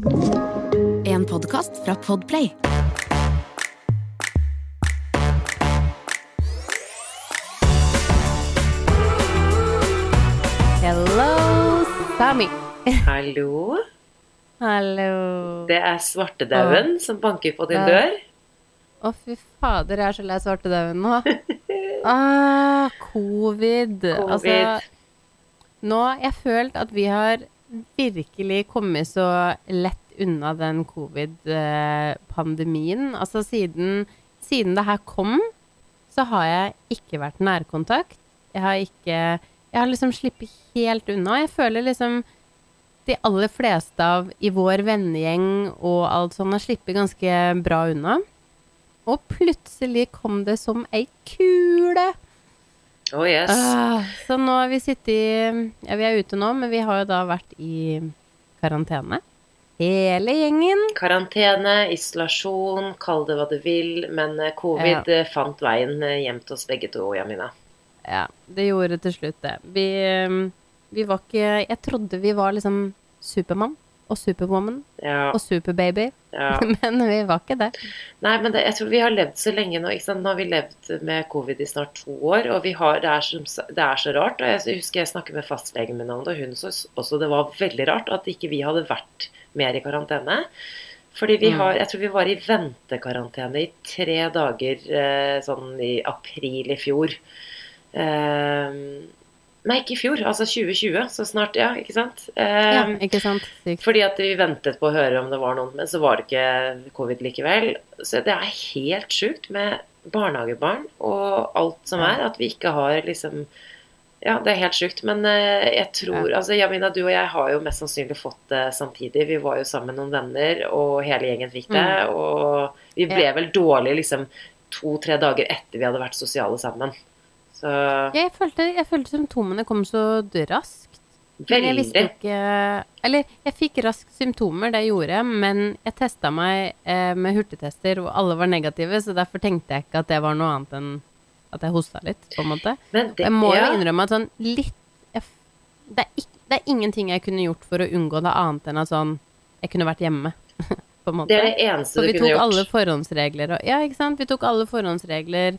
En podkast fra Podplay. Hello, Sami. Hallo. Hallo. Det er svartedauden som banker på din dør. Å, fy fader, jeg er så lei svartedauden nå. Ah, covid. Covid. Altså, nå har jeg følt at vi har virkelig kommet så lett unna den covid-pandemien. Altså, siden, siden det her kom, så har jeg ikke vært nærkontakt. Jeg har ikke Jeg har liksom sluppet helt unna. Jeg føler liksom de aller fleste av i vår vennegjeng og alt sånt har sluppet ganske bra unna. Og plutselig kom det som ei kule. Oh yes. Uh, så nå har vi sittet i Ja, vi er ute nå, men vi har jo da vært i karantene. Hele gjengen. Karantene, isolasjon, kall det hva du vil. Men eh, covid ja. fant veien eh, hjem til oss begge to, Jamina. Ja, det gjorde til slutt det. Vi, vi var ikke Jeg trodde vi var liksom Supermann og Superwoman Ja, og Superbaby, ja. men vi var ikke det. Nei, men det, jeg tror vi har levd så lenge nå. ikke sant? Nå har vi levd med covid i snart to år. Og vi har, det, er så, det er så rart. og Jeg husker jeg snakket med fastlegen min om det, og hun syntes også det var veldig rart at ikke vi hadde vært mer i karantene. Fordi vi Mm. har, jeg tror vi var i ventekarantene i tre dager eh, sånn i april i fjor. Eh, nei, ikke i fjor, altså 2020. Så snart, ja, ikke sant. Eh, Ja, ikke sant? Sykt. fordi at vi ventet på å høre om det var noen, men så var det ikke covid likevel. Så det er helt sjukt med barnehagebarn og alt som er, at vi ikke har liksom Ja, det er helt sjukt. Men eh, jeg tror Altså, Jamina, du og jeg har jo mest sannsynlig fått det samtidig. Vi var jo sammen med noen venner, og hele gjengen fikk det. Og vi ble Mm. Ja. vel dårlige liksom to-tre dager etter vi hadde vært sosiale sammen. Så Ja, jeg følte, jeg følte symptomene kom så raskt. Veldig. jeg visste ikke Eller jeg fikk raskt symptomer, det gjorde jeg, men jeg testa meg eh, med hurtigtester, og alle var negative, så derfor tenkte jeg ikke at det var noe annet enn at jeg hosta litt, på en måte. Det, jeg må ja. jo innrømme at sånn litt jeg, det, er ikke, det er ingenting jeg kunne gjort for å unngå det, annet enn at sånn Jeg kunne vært hjemme, på en måte. Det er det eneste du kunne gjort. For vi tok alle forhåndsregler og Ja, ikke sant? Vi tok alle forhåndsregler.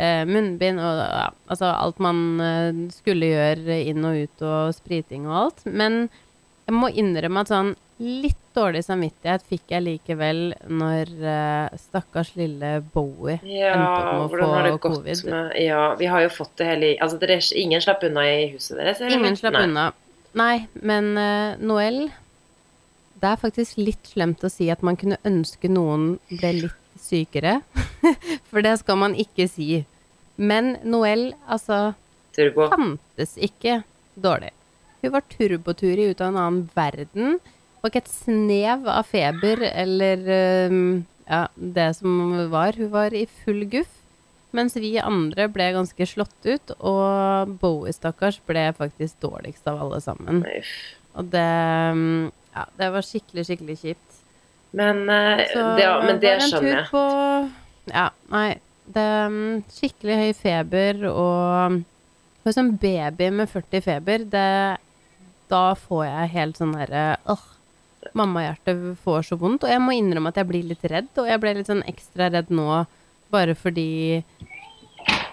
Eh, munnbind og ja, altså alt man eh, skulle gjøre inn og ut og spriting og alt. Men jeg må innrømme at sånn litt dårlig samvittighet fikk jeg likevel når eh, stakkars lille Bowie Ja, endte opp med å få covid. med Ja, vi har jo fått det hele Altså, dere, ingen slapp unna i huset deres? eller? Ingen slapp Nei. unna. Nei, men eh, Noel Det er faktisk litt slemt å si at man kunne ønske noen ble litt sykere. For det skal man ikke si. Men Noëlle, altså, Turbo. fantes ikke dårlig. Hun var turboturi ut av en annen verden. Og ikke et snev av feber eller ja, det som var. Hun var i full guff. Mens vi andre ble ganske slått ut, og Bowie, stakkars, ble faktisk dårligst av alle sammen. Og det Ja, det var skikkelig, skikkelig kjipt. Men, eh, Så det, ja, men det en skjønner jeg. På, ja, nei. Det mm, skikkelig høy feber og For som baby med 40 feber, det Da får jeg helt sånn derre Åh. Mammahjertet får så vondt. Og jeg må innrømme at jeg blir litt redd, og jeg ble litt sånn ekstra redd nå bare fordi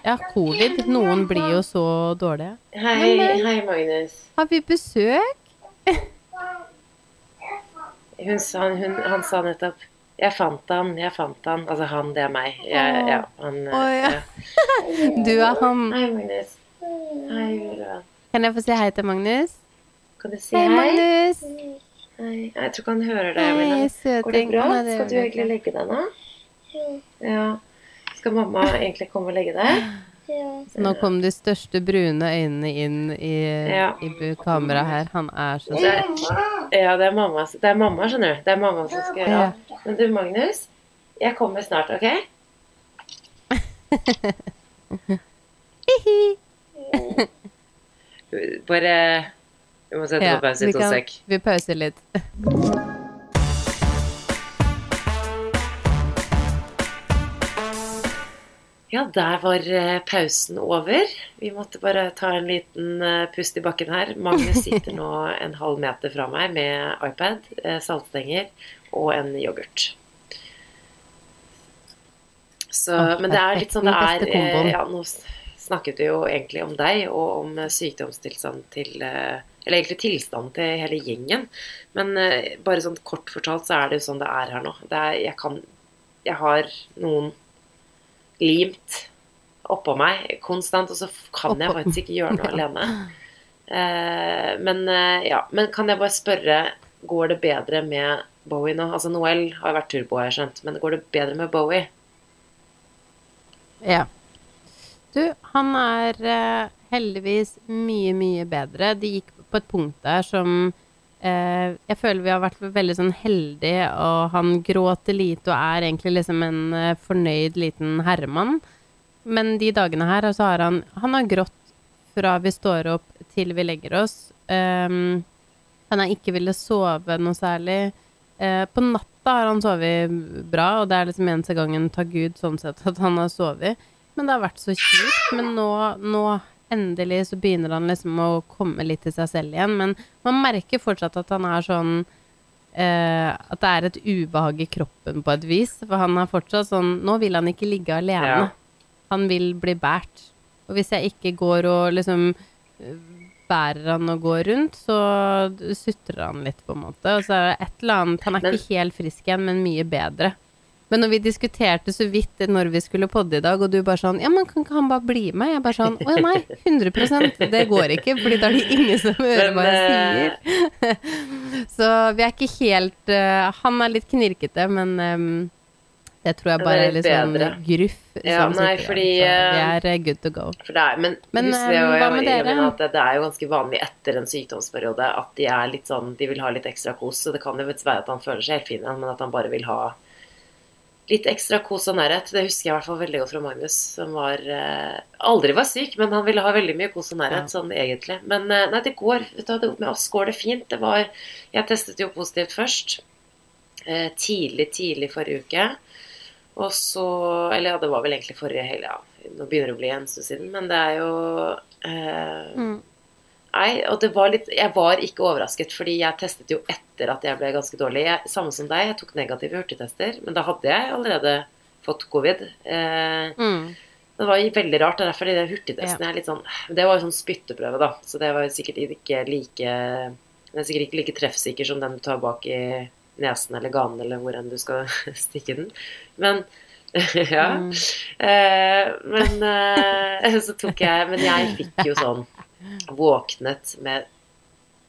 Ja, covid. Noen blir jo så dårlige. Hei, Men, eh, hei, Magnus. Har vi besøk? Hun han, hun, han sa nettopp 'Jeg fant han, jeg fant han'. Altså han, det er meg. Jeg, ja, han, oh, ja. ja. Du er han. Hei, Magnus. Hei. Kan jeg få si hei til Magnus? Kan du si Hei, hei? Magnus. Hei. Jeg tror ikke han hører deg. Hei. Går det bra? Det Skal du egentlig legge deg nå? Ja. Skal mamma egentlig komme og legge deg? Nå kom de største brune øynene inn i, Ja. i kameraet her. Han er så søt. ja, det er mamma, det er mamma, skjønner du. Det er mamma som skal gjøre det. Men du, Magnus. Jeg kommer snart, OK? Bare Vi må sette Ja, på pause i to sek. Vi pauser litt. Ja, der var eh, pausen over. Vi måtte bare ta en liten eh, pust i bakken her. Magnus sitter nå en halv meter fra meg med iPad, eh, saltstenger og en yoghurt. Så, men det er litt sånn det er ja, Nå snakket vi jo egentlig om deg og om sykdomstilstand til Eller egentlig tilstanden til hele gjengen. Men bare sånn kort fortalt så er det jo sånn det er her nå. Det er, jeg kan Jeg har noen limt oppå meg konstant, og så kan jeg faktisk ikke gjøre noe alene. Eh, men eh, ja, men kan jeg bare spørre, går det bedre med Bowie nå? Altså Noel har vært turbo, har jeg skjønt, men går det bedre med Bowie? Ja. Du, han er eh, heldigvis mye, mye bedre. Det gikk på et punkt der som eh, Jeg føler vi har vært veldig sånn heldige, og han gråter lite og er egentlig liksom en eh, fornøyd liten herremann. Men de dagene her, så har han Han har grått fra vi står opp til vi legger oss. Um, han har ikke villet sove noe særlig. Uh, på natta har han sovet bra, og det er liksom eneste gangen, takk Gud, sånn sett, at han har sovet. Men det har vært så kjipt. Men nå, nå endelig så begynner han liksom å komme litt til seg selv igjen. Men man merker fortsatt at han er sånn eh, At det er et ubehag i kroppen på et vis. For han er fortsatt sånn Nå vil han ikke ligge alene. Ja. Han vil bli båret. Og hvis jeg ikke går og liksom eh, bærer han og går rundt, så sutrer han litt, på en måte. Og så er det et eller annet Han er Men- ikke helt frisk igjen, men mye bedre. Men når vi diskuterte så vidt når vi skulle podde i dag, og du bare sånn Ja, men kan ikke han bare bli med? Jeg bare sånn Å ja, nei. 100% Det går ikke, fordi da er det ingen som hører hva jeg sier. så vi er ikke helt uh, Han er litt knirkete, men um, det tror jeg bare er litt sånn gruff Ja, nei, fordi, vi eh, er eh, good to go. Er, men Men, det, eh, jeg, hva med dere? at det, det er jo ganske vanlig etter en sykdomsperiode at de er litt sånn De vil ha litt ekstra kos. Så det kan jo være at han føler seg helt fin igjen, men at han bare vil ha litt ekstra kos og nærhet. Det husker jeg i hvert fall veldig godt fra Magnus, som var eh, aldri var syk, men han ville ha veldig mye kos og nærhet, Ja. sånn egentlig. Men eh, nei, det går. Du, med oss går det fint. Det var Jeg testet jo positivt først. Eh, tidlig, tidlig forrige uke. Og så Eller ja, det var vel egentlig forrige helg, ja. Nå begynner det å bli en stund siden, men det er jo eh, Mm. Nei, og det var litt Jeg var ikke overrasket, fordi jeg testet jo etter at jeg ble ganske dårlig. Jeg, samme som deg, jeg tok negative hurtigtester, men da hadde jeg allerede fått covid. Eh, Mm. det var veldig rart. Det er derfor de hurtigtestene er litt sånn Det var jo sånn spytteprøve, da, så det var sikkert ikke like Den er sikkert ikke like treffsikker som den du tar bak i nesen eller ganen eller hvor enn du skal stikke den. Men ja. Mm. Eh, men eh, så tok jeg Men jeg fikk jo sånn Våknet med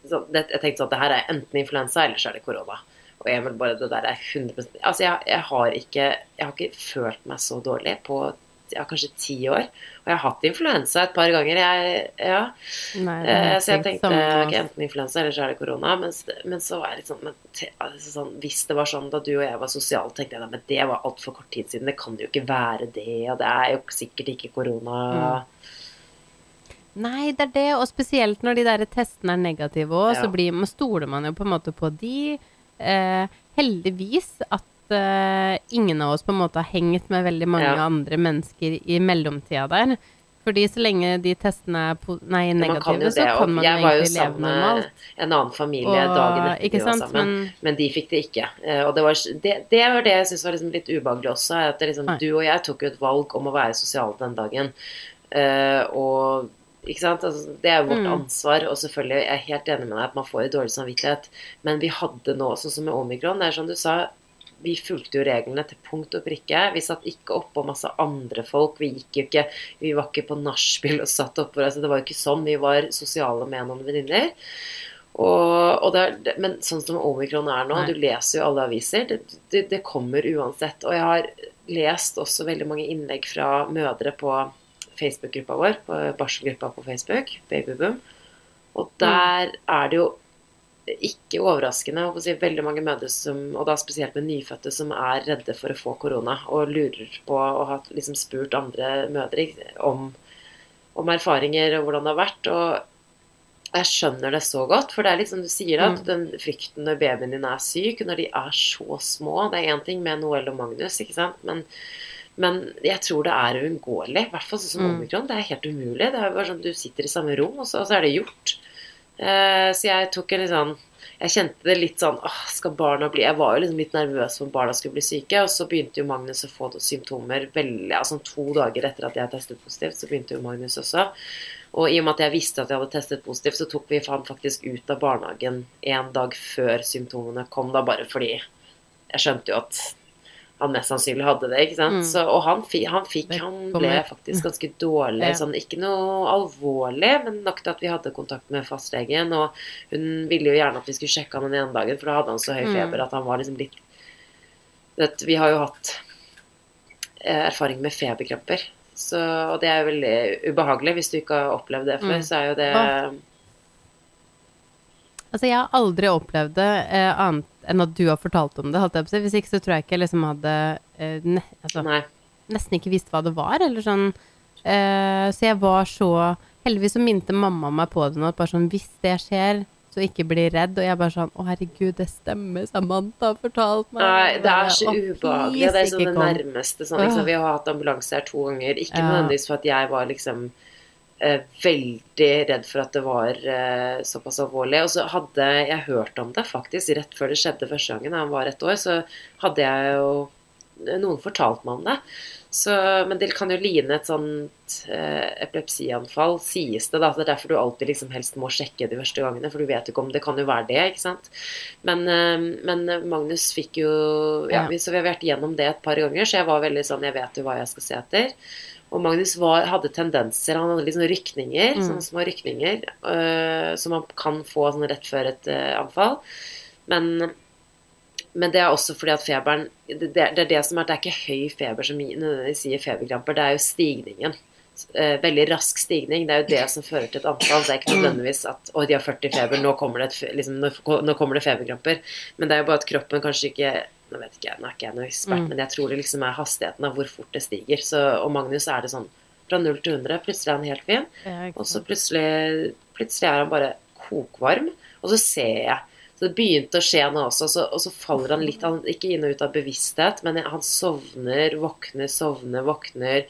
så, det, Jeg tenkte sånn at det her er enten influensa, eller så er det korona. Og Emil bare Det der er 100 Altså, jeg, jeg har ikke Jeg har ikke følt meg så dårlig på ja, kanskje ti år. Og jeg har hatt influensa et par ganger. Jeg, ja. Nei, Eh, så jeg tenkte med enten influensa eller så er det korona. Men, men så var jeg litt sånn, men, altså, sånn Hvis det var sånn da du og jeg var sosiale, tenkte jeg da, men det var altfor kort tid siden. Det kan jo ikke være det. Og det er jo sikkert ikke korona. Nei, det er det, og spesielt når de der testene er negative òg, Ja. så blir, man- stoler man jo på en måte på de. Eh, heldigvis at eh, ingen av oss på en måte har hengt med veldig mange Ja. andre mennesker i mellomtida der. Fordi så lenge de testene er nei, kan negative, jo så kan man jeg var jo egentlig leve sammen med normalt. en annen familie Og- dagen etter vi var sant, sammen. men- Men de fikk det ikke. Eh, Og det var, det, det var det jeg syntes var liksom litt ubehagelig også. At liksom, du og jeg tok jo et valg om å være sosiale den dagen. Uh, og ikke sant? Altså, det er jo vårt Mm. ansvar, og selvfølgelig jeg er helt enig med deg at man får dårlig samvittighet. Men vi hadde nå, sånn som med omikron, det er som du sa, vi fulgte jo reglene til punkt og prikke. Vi satt ikke oppå masse andre folk. Vi gikk jo ikke Vi var ikke på nachspiel og satt oppå altså, Det var jo ikke sånn. Vi var sosiale med noen venninner. Og, og det er, men sånn som omikron er nå, Nei. du leser jo alle aviser. Det, det, det kommer uansett. Og jeg har lest også veldig mange innlegg fra mødre på Facebook-gruppa vår, på barselgruppa på Facebook, Babyboom. Og der er det jo ikke overraskende å si, veldig mange mødre, som, og da spesielt med nyfødte, som er redde for å få korona og lurer på og har liksom spurt andre mødre om, om erfaringer og hvordan det har vært. Og jeg skjønner det så godt, for det er liksom du sier, at Mm. den frykten når babyen din er syk, når de er så små Det er én ting med Noel og Magnus, ikke sant, men, Men jeg tror det er uunngåelig. I hvert fall sånn som Mm. omikron. Det er helt umulig. Det er bare sånn Du sitter i samme rom, og så, og så er det gjort. Uh, så jeg tok en litt sånn Jeg kjente det litt sånn åh, skal barna bli Jeg var jo liksom litt nervøs for om barna skulle bli syke, og så begynte jo Magnus å få symptomer veldig Altså to dager etter at jeg testet positivt, så begynte jo Magnus også. Og i og med at jeg visste at jeg hadde testet positivt, så tok vi han faktisk ut av barnehagen en dag før symptomene kom, da bare fordi jeg skjønte jo at han mest sannsynlig hadde det, ikke sant. Mm. Så, og han, han fikk Han ble faktisk ganske dårlig. Ja. Sånn, ikke noe alvorlig, men nok til at vi hadde kontakt med fastlegen. Og hun ville jo gjerne at vi skulle sjekke han den ene dagen, for da hadde han så høy Mm. feber at han var liksom litt Vet, Vi har jo hatt eh, erfaring med feberkramper. Så, og det er jo veldig ubehagelig. Hvis du ikke har opplevd det før, Mm. så er jo det? Altså, jeg har aldri opplevd det eh, annet enn at du har fortalt om det. Hvis ikke så tror jeg ikke jeg liksom hadde eh, ne altså, nesten ikke visst hva det var, eller sånn. Eh, så jeg var så Heldigvis så minte mamma meg på det nå, bare sånn hvis det skjer, så ikke bli redd. Og jeg bare sånn Å, herregud, det stemmer. Samantha har fortalt meg. Nei, det er så ubehagelig. Det er sånn det nærmeste sånn, liksom, Vi har hatt ambulanse her to ganger. Ikke Ja. nødvendigvis for at jeg var liksom veldig redd for at det var eh, såpass alvorlig. Og så hadde jeg hørt om det faktisk rett før det skjedde første gangen, da han var ett år, så hadde jeg jo Noen fortalt meg om det. Så, men det kan jo ligne et sånt eh, epilepsianfall, sies det. da, Det er derfor du alltid liksom helst må sjekke de første gangene, for du vet jo ikke om det kan jo være det. ikke sant? Men, eh, men Magnus fikk jo ja, Ja. vi, Så vi har vært gjennom det et par ganger, så jeg var veldig sånn Jeg vet jo hva jeg skal se etter. Og Magnus var, hadde tendenser, han hadde sånne rykninger, Mm. sånne små rykninger, øh, som man kan få sånn rett før et øh, anfall. Men, men det er også fordi at feberen det, det er det som er, det er ikke høy feber som nødvendigvis gir feberkramper, det er jo stigningen. Eh, veldig rask stigning. Det er jo det som fører til et anfall. Det er ikke nødvendigvis at å, de har 40 feber, nå kommer det, et, liksom, nå, nå kommer det feberkramper. Men det er jo bare at kroppen kanskje ikke Nå vet ikke jeg, nå er ikke jeg noen ekspert, Mm. men jeg tror det liksom er hastigheten av hvor fort det stiger. Så, og Magnus er det sånn fra 0 til 100. Plutselig er han helt fin. Og så plutselig, plutselig er han bare kokvarm, og så ser jeg. Så det begynte å skje nå også, så, og så faller han litt han, Ikke inn og ut av bevissthet, men han sovner, våkner, sovner, våkner.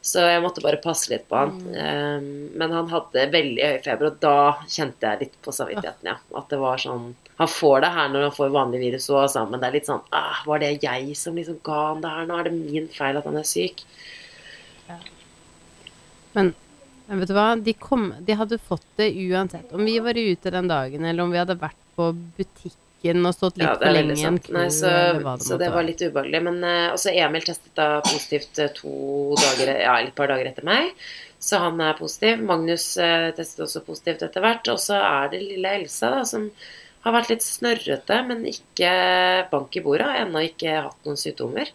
Så jeg måtte bare passe litt på han. Um, men han hadde veldig høy feber, og da kjente jeg litt på samvittigheten, ja. At det var sånn Han får det her når han får vanlig virus òg, altså, men det er litt sånn ah, Var det jeg som liksom ga han det her nå? Er det min feil at han er syk? Men, men vet du hva, de, kom, de hadde fått det uansett. Om vi var ute den dagen, eller om vi hadde vært på butikken og stått litt Ja, for lenge i en kø, så, det så det var litt ubehagelig. Men uh, også Emil testet da positivt eh, to dager, ja, et par dager etter meg. Så han er positiv. Magnus uh, testet også positivt etter hvert. Og så er det lille Elsa, da, som har vært litt snørrete, men ikke bank i bordet. Har ennå ikke hatt noen sykdommer.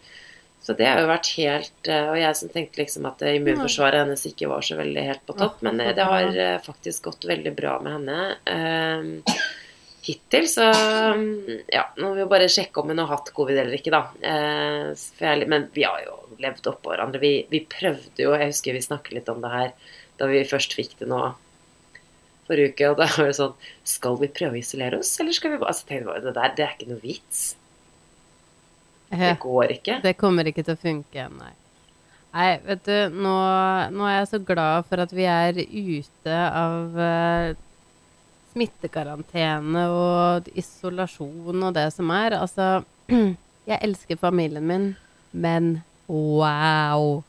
Så det har jo vært helt eh, Og jeg som tenkte liksom at immunforsvaret hennes ikke var så veldig helt på topp, men det har eh, faktisk gått veldig bra med henne. Eh, hittil, så mm, ja, nå må vi jo bare sjekke om hun har hatt covid eller ikke, da. Jeg, men vi har jo levd oppå hverandre. Vi, vi prøvde jo, jeg husker vi snakket litt om det her da vi først fikk det nå forrige uke, og da var det sånn Skal vi prøve å isolere oss, eller skal vi bare altså, tenkte jeg Det der, det er ikke noe vits. Det går ikke. Det kommer ikke til å funke, nei. Nei, vet du, nå, nå er jeg så glad for at vi er ute av uh, smittekarantene og isolasjon og det som er. Altså, jeg elsker familien min, men wow!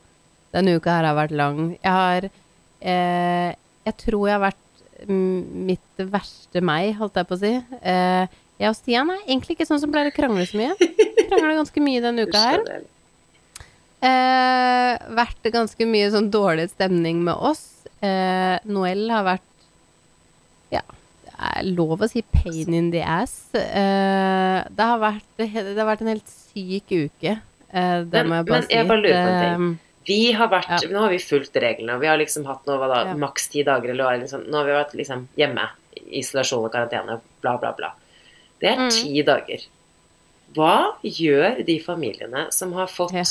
Denne uka her har vært lang. Jeg har eh, Jeg tror jeg har vært mitt verste meg, holdt jeg på å si. Eh, jeg og Stian er egentlig ikke sånn som pleier å krangle så mye. Krangla ganske mye denne uka her. Er- Eh, vært ganske mye sånn dårlig stemning med oss. Eh, Noel har vært Ja, det er lov å si pain in the ass. Eh, det, har vært, det har vært en helt syk uke. Eh, det Men- må jeg bare men si. jeg bare lurer på en Eh, Vi har vært, Ja. Nå har vi fulgt reglene. Vi har liksom hatt nå, hva da, Ja. maks ti dager. Eller, liksom, nå har vi vært liksom hjemme. Isolasjon og karantene. Bla, bla, bla. Det er Mm. ti dager. Hva gjør de familiene som har fått Ja.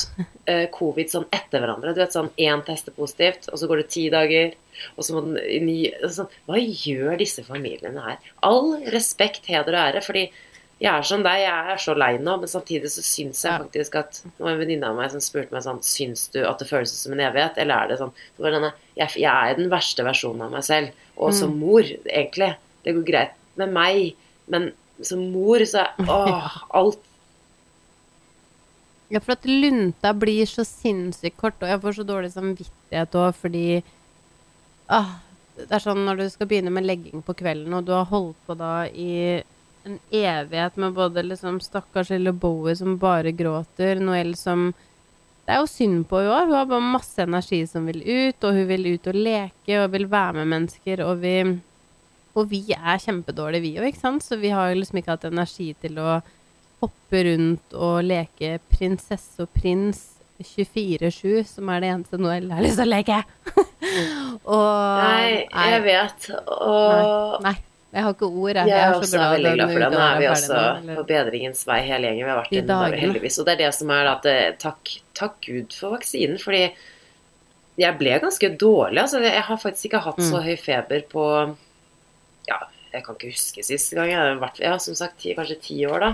uh, covid sånn etter hverandre? Du vet sånn én tester positivt, og så går det ti dager, og så må den ny sånn. Hva gjør disse familiene her? All respekt, heder og ære, fordi jeg er sånn deg, jeg er så lei nå, men samtidig så syns jeg faktisk at Det var en venninne av meg som spurte meg sånn Syns du at det føles som en evighet, eller er det sånn det var denne, jeg, jeg er den verste versjonen av meg selv, og som Mm. mor, egentlig. Det går greit med meg, men som mor så er Åh, alt. Ja, for at lunta blir så sinnssykt kort, og jeg får så dårlig samvittighet òg fordi åh, Det er sånn når du skal begynne med legging på kvelden, og du har holdt på da i en evighet med både liksom stakkars lille Bowie som bare gråter, Noel som Det er jo synd på henne òg. Hun har bare masse energi som vil ut, og hun vil ut og leke og vil være med mennesker, og vi Og vi er kjempedårlige, vi òg, ikke sant? Så vi har jo liksom ikke hatt energi til å hoppe rundt og leke prinsesse og prins 24-7, som er det eneste Noel har lyst til å leke. og Nei, jeg vet. Og Nei, nei, jeg har ikke ord. Jeg, Jeg er så også veldig glad for det. Nå er vi også på bedringens vei hele gjengen. Vi har vært inne bare heldigvis. Og det er det som er at eh, takk, takk Gud for vaksinen. Fordi jeg ble ganske dårlig. Altså, jeg har faktisk ikke hatt så Mm. høy feber på Ja, jeg kan ikke huske sist gang. Jeg har vært, ja, som sagt, ti, kanskje ti år, da.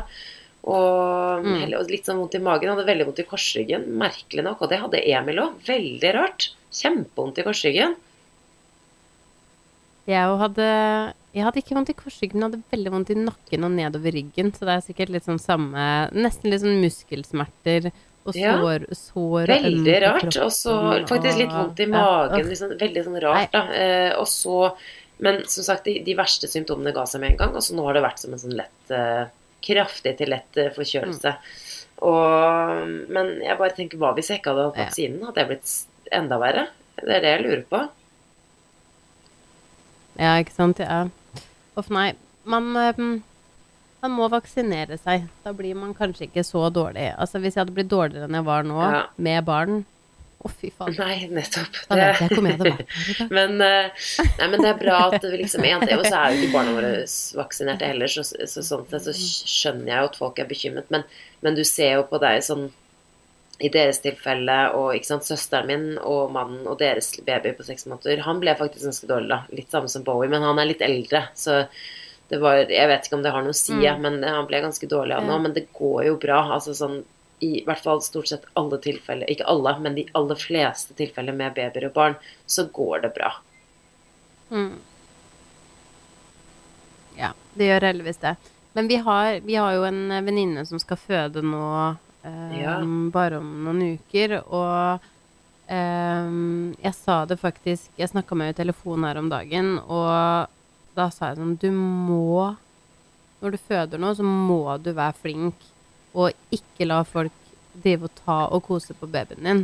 Og, Mm. og litt sånn vondt i magen. Jeg hadde veldig vondt i korsryggen, merkelig nok. Og det hadde Emil òg. Veldig rart. Kjempevondt i korsryggen. Jeg òg hadde Jeg hadde ikke vondt i korsryggen, men jeg hadde veldig vondt i nakken og nedover ryggen. Så det er sikkert litt sånn samme Nesten litt sånn muskelsmerter og Ja. sår, sår og Veldig rart. Og så faktisk litt vondt i magen. Liksom, veldig sånn rart, da. Eh, og så Men som sagt, de, de verste symptomene ga seg med en gang. Og så nå har det vært som en sånn lett eh, Kraftig til lett eh, forkjølelse. Og, men jeg bare tenker, hva hvis jeg ikke hadde hatt Ja. vaksinen? Hadde jeg blitt enda verre? Det er det jeg lurer på. Ja, ikke sant. Ja. Uff, nei. Man, man må vaksinere seg. Da blir man kanskje ikke så dårlig. Altså, hvis jeg hadde blitt dårligere enn jeg var nå, Ja. med barn Å, fy faen. Nei, nettopp. Da vet jeg ikke om jeg var. Men, eh, nei, men det er bra at vi liksom Og så er jo ikke barna våre vaksinerte heller, så, så sånn sett så skjønner jeg jo at folk er bekymret. Men, men du ser jo på deg sånn i deres tilfelle, og ikke sant, søsteren min og mannen og deres baby på seks måneder, han ble faktisk ganske dårlig, da. Litt samme som Bowie, men han er litt eldre, så det var Jeg vet ikke om det har noe å si, Mm. men han ble ganske dårlig av nå. Men det går jo bra. Altså sånn i hvert fall stort sett alle tilfeller, ikke alle, men de aller fleste tilfeller med babyer og barn, så går det bra. Mm. Ja, det gjør heldigvis det. Men vi har, vi har jo en venninne som skal føde nå eh, Ja. bare om noen uker, og um, jeg sa det faktisk Jeg snakka med henne i telefon her om dagen, og da sa jeg sånn Du må Når du føder nå, så må du være flink, og ikke la folk drive og ta og kose på babyen din.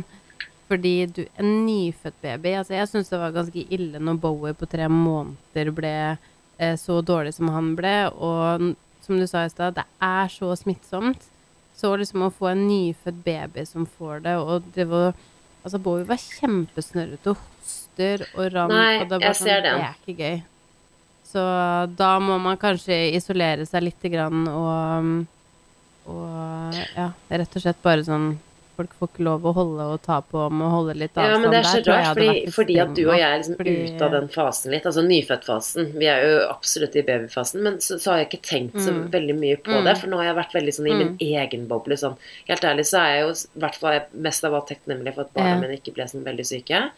Fordi du, en nyfødt baby altså Jeg syns det var ganske ille når Bowie på tre måneder ble eh, så dårlig som han ble. Og som du sa i stad, det er så smittsomt. Så liksom å få en nyfødt baby som får det, og det var Altså, Bowie var kjempesnørrete og hoster og rant, Nei, og det var jeg sånn ser den. Det er ikke gøy. Så da må man kanskje isolere seg lite grann og og ja, rett og slett bare sånn Folk får ikke lov å holde og ta på om og holde litt avstand. Ja, men det er så Der rart, fordi, fordi at du og jeg er liksom Fordi- ute av den fasen litt, altså nyfødtfasen. Vi er jo absolutt i babyfasen, men så, så har jeg ikke tenkt så Mm. veldig mye på Mm. det, for nå har jeg vært veldig sånn i min egen boble. Sånn. Helt ærlig så er jeg jo i hvert fall mest av alt takknemlig for at barna Ja. mine ikke ble sånn veldig syke.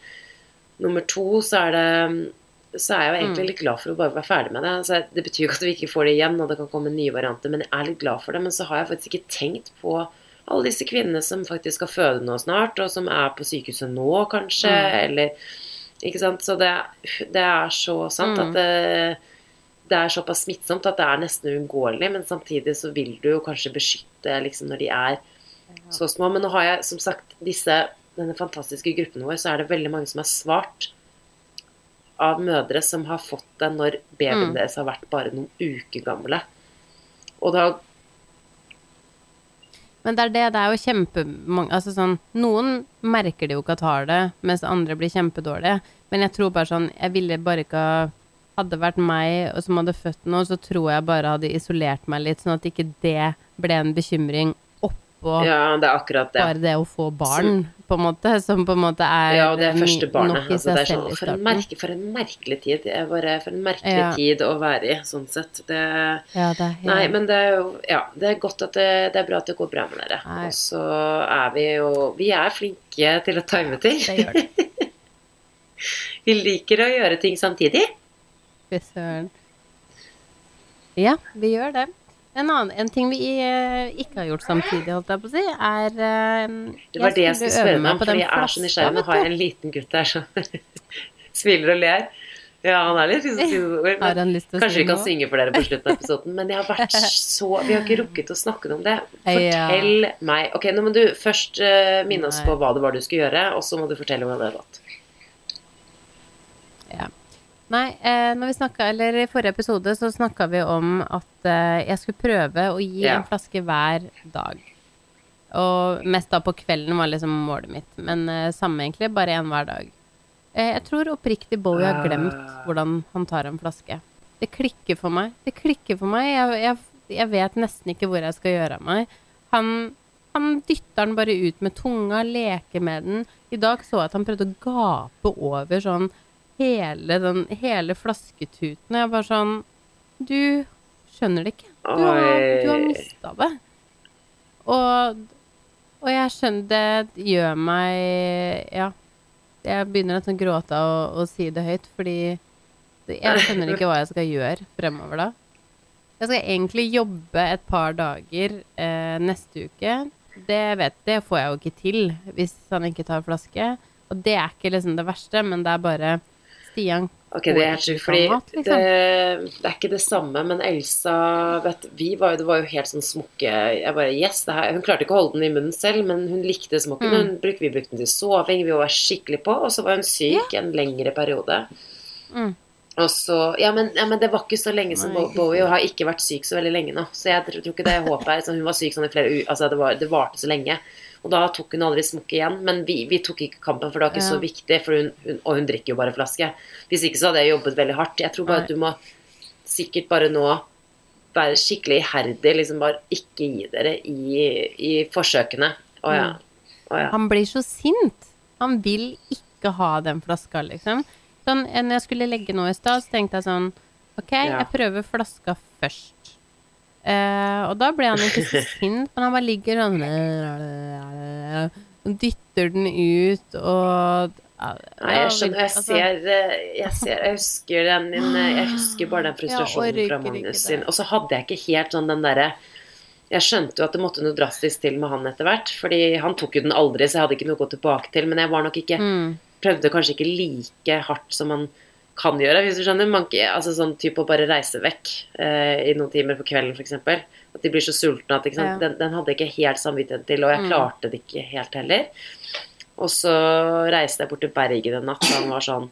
Nummer to så er det så er jeg jo egentlig Mm. litt glad for å bare være ferdig med det. Altså, det betyr jo ikke at vi ikke får det igjen, og det kan komme nye varianter, men jeg er litt glad for det. Men så har jeg faktisk ikke tenkt på alle disse kvinnene som faktisk skal føde nå snart, og som er på sykehuset nå, kanskje, Mm. eller Ikke sant. Så det, det er så sant Mm. at det, det er såpass smittsomt at det er nesten uunngåelig, men samtidig så vil du jo kanskje beskytte liksom når de er så små. Men nå har jeg som sagt disse denne fantastiske gruppen vår, så er det veldig mange som har svart av mødre som har fått det når babyen Mm. deres har vært bare noen uker gamle. Og da Men det er det, det er jo kjempemange Altså sånn Noen merker det jo ikke at har det, mens andre blir kjempedårlige. Men jeg tror bare sånn Jeg ville bare ikke ha Hadde vært meg og som hadde født noe, så tror jeg bare hadde isolert meg litt, sånn at ikke det ble en bekymring på Ja, det akkurat det. bare det å få barn, på en måte, som på en måte er Ja, og det er første barnet. Altså, det er sånn, for, en merke, for en merkelig tid. Det bare for en merkelig Ja. tid å være i, sånn sett. Det, Ja, det er nei, men det er jo Ja, det er godt at det, det er bra at det går bra med dere. Nei. Og så er vi jo Vi er flinke til å time ting. Det gjør det. Vi liker å gjøre ting samtidig. Fy søren. Ja, vi gjør det. En, annen, en ting vi eh, ikke har gjort samtidig, holdt jeg på å si, er eh, Det var det jeg skulle spørre meg om, fordi jeg er så nysgjerrig. Nå har jeg en liten gutt der som smiler og ler. Ja, han er litt Kanskje vi kan synge for dere på slutten av episoden, men jeg har vært så Vi har ikke rukket å snakke om det. Ja. Fortell meg Ok, nå må du først eh, minne oss på hva det var du skulle gjøre, og så må du fortelle hvordan det har gått. Ja. Nei, eh, når vi snakket, eller i forrige episode så snakka vi om at eh, jeg skulle prøve å gi Ja. en flaske hver dag. Og mest da på kvelden var liksom målet mitt. Men eh, samme egentlig, bare én hver dag. Eh, jeg tror oppriktig Bowie har glemt Ah. hvordan han tar en flaske. Det klikker for meg. Det klikker for meg. Jeg, jeg, jeg vet nesten ikke hvor jeg skal gjøre av meg. Han, han dytter den bare ut med tunga, leker med den. I dag så jeg at han prøvde å gape over sånn hele, den, hele flasketuten. Jeg bare sånn Du skjønner det ikke. Du har, du har mista det. Og, og jeg skjønner Det gjør meg Ja. Jeg begynner nesten å gråte å, å si det høyt, fordi jeg skjønner ikke hva jeg skal gjøre fremover da. Jeg skal egentlig jobbe et par dager eh, neste uke. Det vet det får jeg jo ikke til hvis han ikke tar flaske. Og det er ikke liksom det verste, men det er bare Stian Ok, det er helt sjukt, fordi liksom. det, det er ikke det samme, men Elsa vet, vi var, Det var jo helt sånn smokke Jeg bare Yes, det her Hun klarte ikke å holde den i munnen selv, men hun likte smokken. Mm. Brukte, vi brukte den til soving, vi var skikkelig på, og så var hun syk en lengre periode. Mm. Og så ja men, ja, men det var ikke så lenge som Nei. Bowie, og har ikke vært syk så veldig lenge nå. Så jeg tror ikke det håpet er sånn, Hun var syk sånn i flere uker Altså, det, var, det varte så lenge. Og da tok hun aldri smokk igjen. Men vi, vi tok ikke kampen, for det var ikke Ja. så viktig. For hun, hun, og hun drikker jo bare flaske. Hvis ikke så hadde jeg jobbet veldig hardt. Jeg tror bare Nei. at du må sikkert bare nå være skikkelig iherdig. Liksom bare ikke gi dere i, i forsøkene. Å ja. Mm. Å ja. Han blir så sint. Han vil ikke ha den flaska, liksom. Sånn, eh, når jeg skulle legge noe i stad, så tenkte jeg sånn OK, Ja. jeg prøver flaska først. Eh, og da ble han ikke så sint, men han bare ligger sånn Og dytter den ut og Nei, jeg skjønner. Jeg altså, ser, eh, jeg ser Jeg husker den eh, Jeg husker bare den frustrasjonen fra Magnus sin. Og så hadde jeg ikke helt sånn den derre Jeg skjønte jo at det måtte noe drastisk til med han etter hvert. Fordi han tok jo den aldri, så jeg hadde ikke noe å gå tilbake til. Men jeg var nok ikke mm, Prøvde kanskje ikke like hardt som man kan gjøre, hvis du skjønner. Man, altså sånn type å bare reise vekk eh, i noen timer på kvelden, f.eks. At de blir så sultne at? Ja. Den, den hadde jeg ikke helt samvittighet til, og jeg Mm. klarte det ikke helt heller. Og så reiste jeg bort til Bergen en natt da han var sånn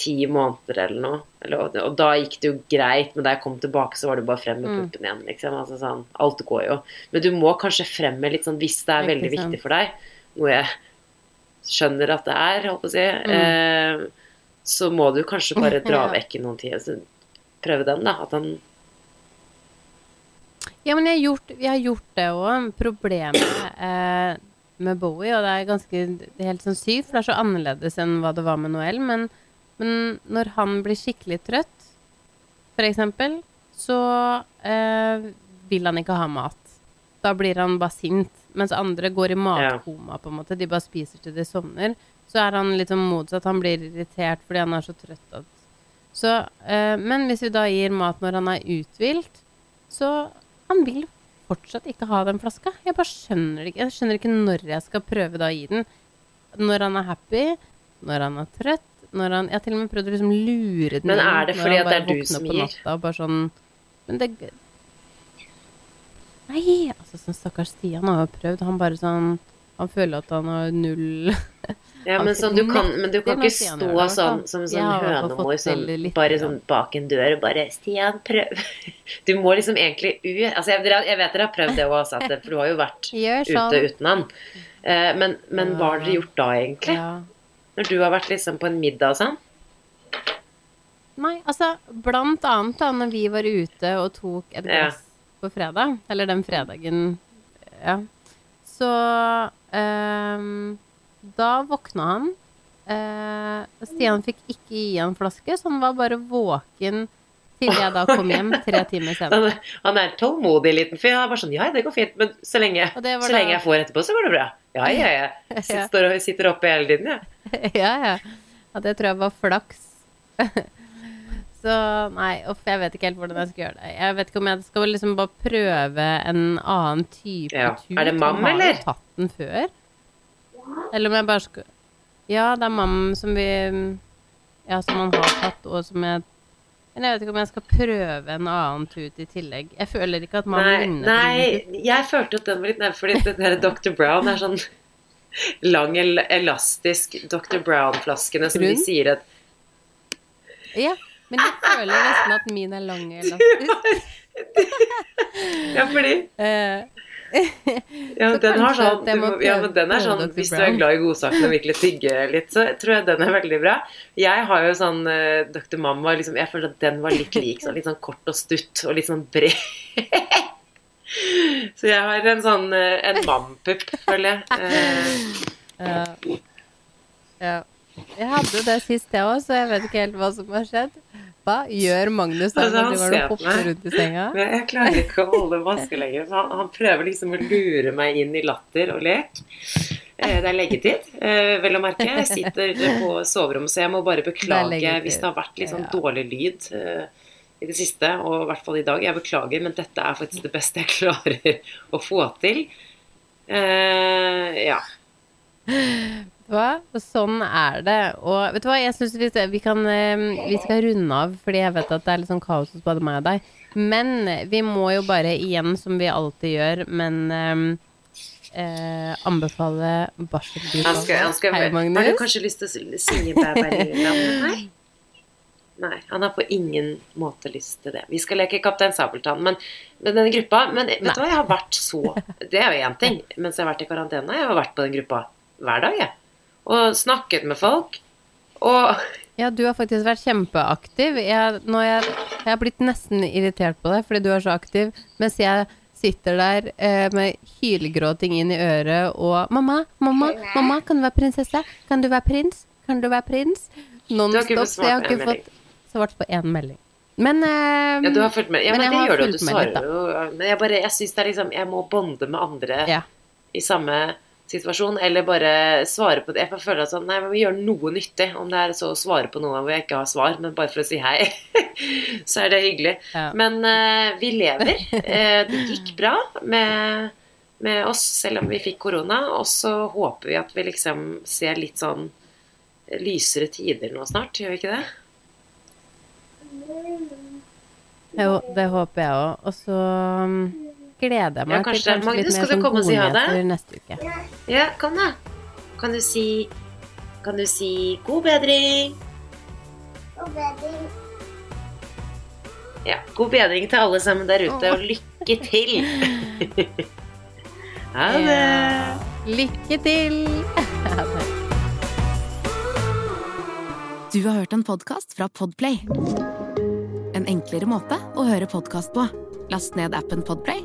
ti måneder eller noe. Eller, og, og da gikk det jo greit, men da jeg kom tilbake, så var det bare frem med Mm. puppen igjen. Liksom. Altså, sånn, alt går jo. Men du må kanskje frem med litt sånn hvis det er veldig viktig for deg, noe jeg skjønner at det er, holdt på å si, Mm. eh, så må du kanskje bare dra Ja. vekk i noen tider. Så prøve den, da. At han Ja, men jeg har gjort, jeg har gjort det òg. Problemet eh, med Bowie, og det er ganske det er helt sånn sykt, for det er så annerledes enn hva det var med Noel, men, men når han blir skikkelig trøtt, for eksempel, så eh, vil han ikke ha mat. Da blir han bare sint. Mens andre går i matkoma, på en måte. De bare spiser til de sovner. Så er han litt sånn motsatt. Han blir irritert fordi han er så trøtt så, eh, Men hvis vi da gir mat når han er uthvilt, så han vil fortsatt ikke ha den flaska. Jeg bare skjønner det ikke. Jeg skjønner ikke når jeg skal prøve da å gi den. Når han er happy, når han er trøtt, når han Jeg har til og med prøvd å liksom lure den Men er det fordi at det er du som gir? natta og bare sånn Men det Nei, altså sånn stakkars Stian har jo prøvd. Han bare sånn Han føler at han har null Ja, men, sånn, du kan, men du kan ikke stå gjør sånn som en sånn fall hønemor sånn, bare sånn bak en dør og bare 'Stian, prøv' Du må liksom egentlig ut Altså, jeg, jeg vet dere har prøvd det òg, for du har jo vært ute sånn. uten han. Eh, men, men hva har dere gjort da, egentlig? Ja. Når du har vært liksom på en middag og sånn? Nei, altså blant annet da når vi var ute og tok et Ja. på fredag, eller den fredagen Ja. Så ehm, da våkna han. Eh, Stian fikk ikke gi han flaske, så han var bare våken til jeg da kom hjem tre timer senere. Han, er tålmodig liten fyr. Han er bare sånn Ja, det går fint, men så lenge, var så lenge jeg får etterpå, så går det bra. Ja, ja, ja. Jeg Sitter, og- sitter oppe hele tiden, jeg. ja, ja. ja. Det tror jeg var flaks. Så nei, uff, jeg vet ikke helt hvordan jeg skal gjøre det. Jeg vet ikke om jeg skal liksom bare prøve en annen type Ja. tur. Er det mam, eller? har du tatt den før. Eller om jeg bare skal Ja, det er mam som vi Ja, som han har tatt, og som jeg Men jeg vet ikke om jeg skal prøve en annen tut i tillegg. Jeg føler ikke at man Nei, nei, jeg følte at den var litt nær, fordi den der Dr. Brown er sånn lang, elastisk Dr. Brown-flaskene som de sier at Ja, men jeg føler nesten at min er lang elastisk. Ja, fordi Eh, ja, den har sånn du Ja, men den er sånn Hvis du er glad i godsakene og virkelig tygge litt, så tror jeg den er veldig bra. Jeg har jo sånn uh, Dr. Mamma liksom, Jeg føler at den var litt lik. Sånn, litt sånn kort og stutt og litt sånn bred. Så jeg har en sånn uh, En mampupp, føler jeg. Uh, Ja. ja. Jeg hadde det sist, jeg òg, så jeg vet ikke helt hva som har skjedd. Hva gjør Magnus da Altså, han ser på meg. rundt i senga? Jeg klarer ikke å holde maske lenger. så Han, han prøver liksom å lure meg inn i latter og lek. Eh, Det er leggetid, eh, vel å merke. Jeg sitter på soverommet, så jeg må bare beklage hvis det har vært litt sånn dårlig lyd eh, i det siste, og i hvert fall i dag. Jeg beklager, men dette er faktisk det beste jeg klarer å få til. Ja. Du hva? Sånn er det. Og vet du hva, jeg syns vi, vi, kan, eh, vi skal runde av, fordi jeg vet at det er litt sånn kaos hos både meg og deg. Men vi må jo bare igjen, som vi alltid gjør, men eh, eh, anbefale Han Hei, Hei, har du kanskje lyst til å synge Bæ bæ meg? Nei, han har på ingen måte lyst til det. Vi skal leke Kaptein Sabeltann. Men, med denne gruppa Men vet Nei. du hva, jeg har vært så Det er jo én ting. Mens jeg har vært i karantene, jeg har vært på den gruppa hver dag, jeg. Og snakket med folk. Og Ja, du har faktisk vært kjempeaktiv. Jeg, jeg, jeg har blitt nesten irritert på deg fordi du er så aktiv, mens jeg sitter der eh, med hylgråting inn i øret og 'Mamma, mamma, mamma, kan du være prinsesse? Kan du være prins? Kan du være prins?' Nonstop. fått Så jeg har svart på en ikke fått svart på én melding. Men eh, ja, du har fulgt med. Ja, Men men, det gjør du. Du svarer jo. Men jeg bare Jeg syns det er liksom Jeg må bonde med andre ja. i samme situasjon, eller bare svare på det. Jeg føler at sånn, nei, men vi gjør noe nyttig. Om det er så å svare på noe hvor jeg ikke har svar, men bare for å si hei, så er det hyggelig. Ja. Men uh, vi lever. Uh, det gikk bra med, med oss, selv om vi fikk korona. Og så håper vi at vi liksom ser litt sånn lysere tider nå snart, gjør vi ikke det? Jo, det håper jeg òg. Og så um, gleder jeg meg Ja, kanskje til kanskje litt mer sånn si godnyheter neste uke. Ja, kom da. Kan du si Kan du si god bedring? Ja, god bedring til alle sammen der ute, og lykke til! ha det! Lykke til! Du har hørt en podkast fra Podplay. En enklere måte å høre podkast på. Last ned appen Podplay,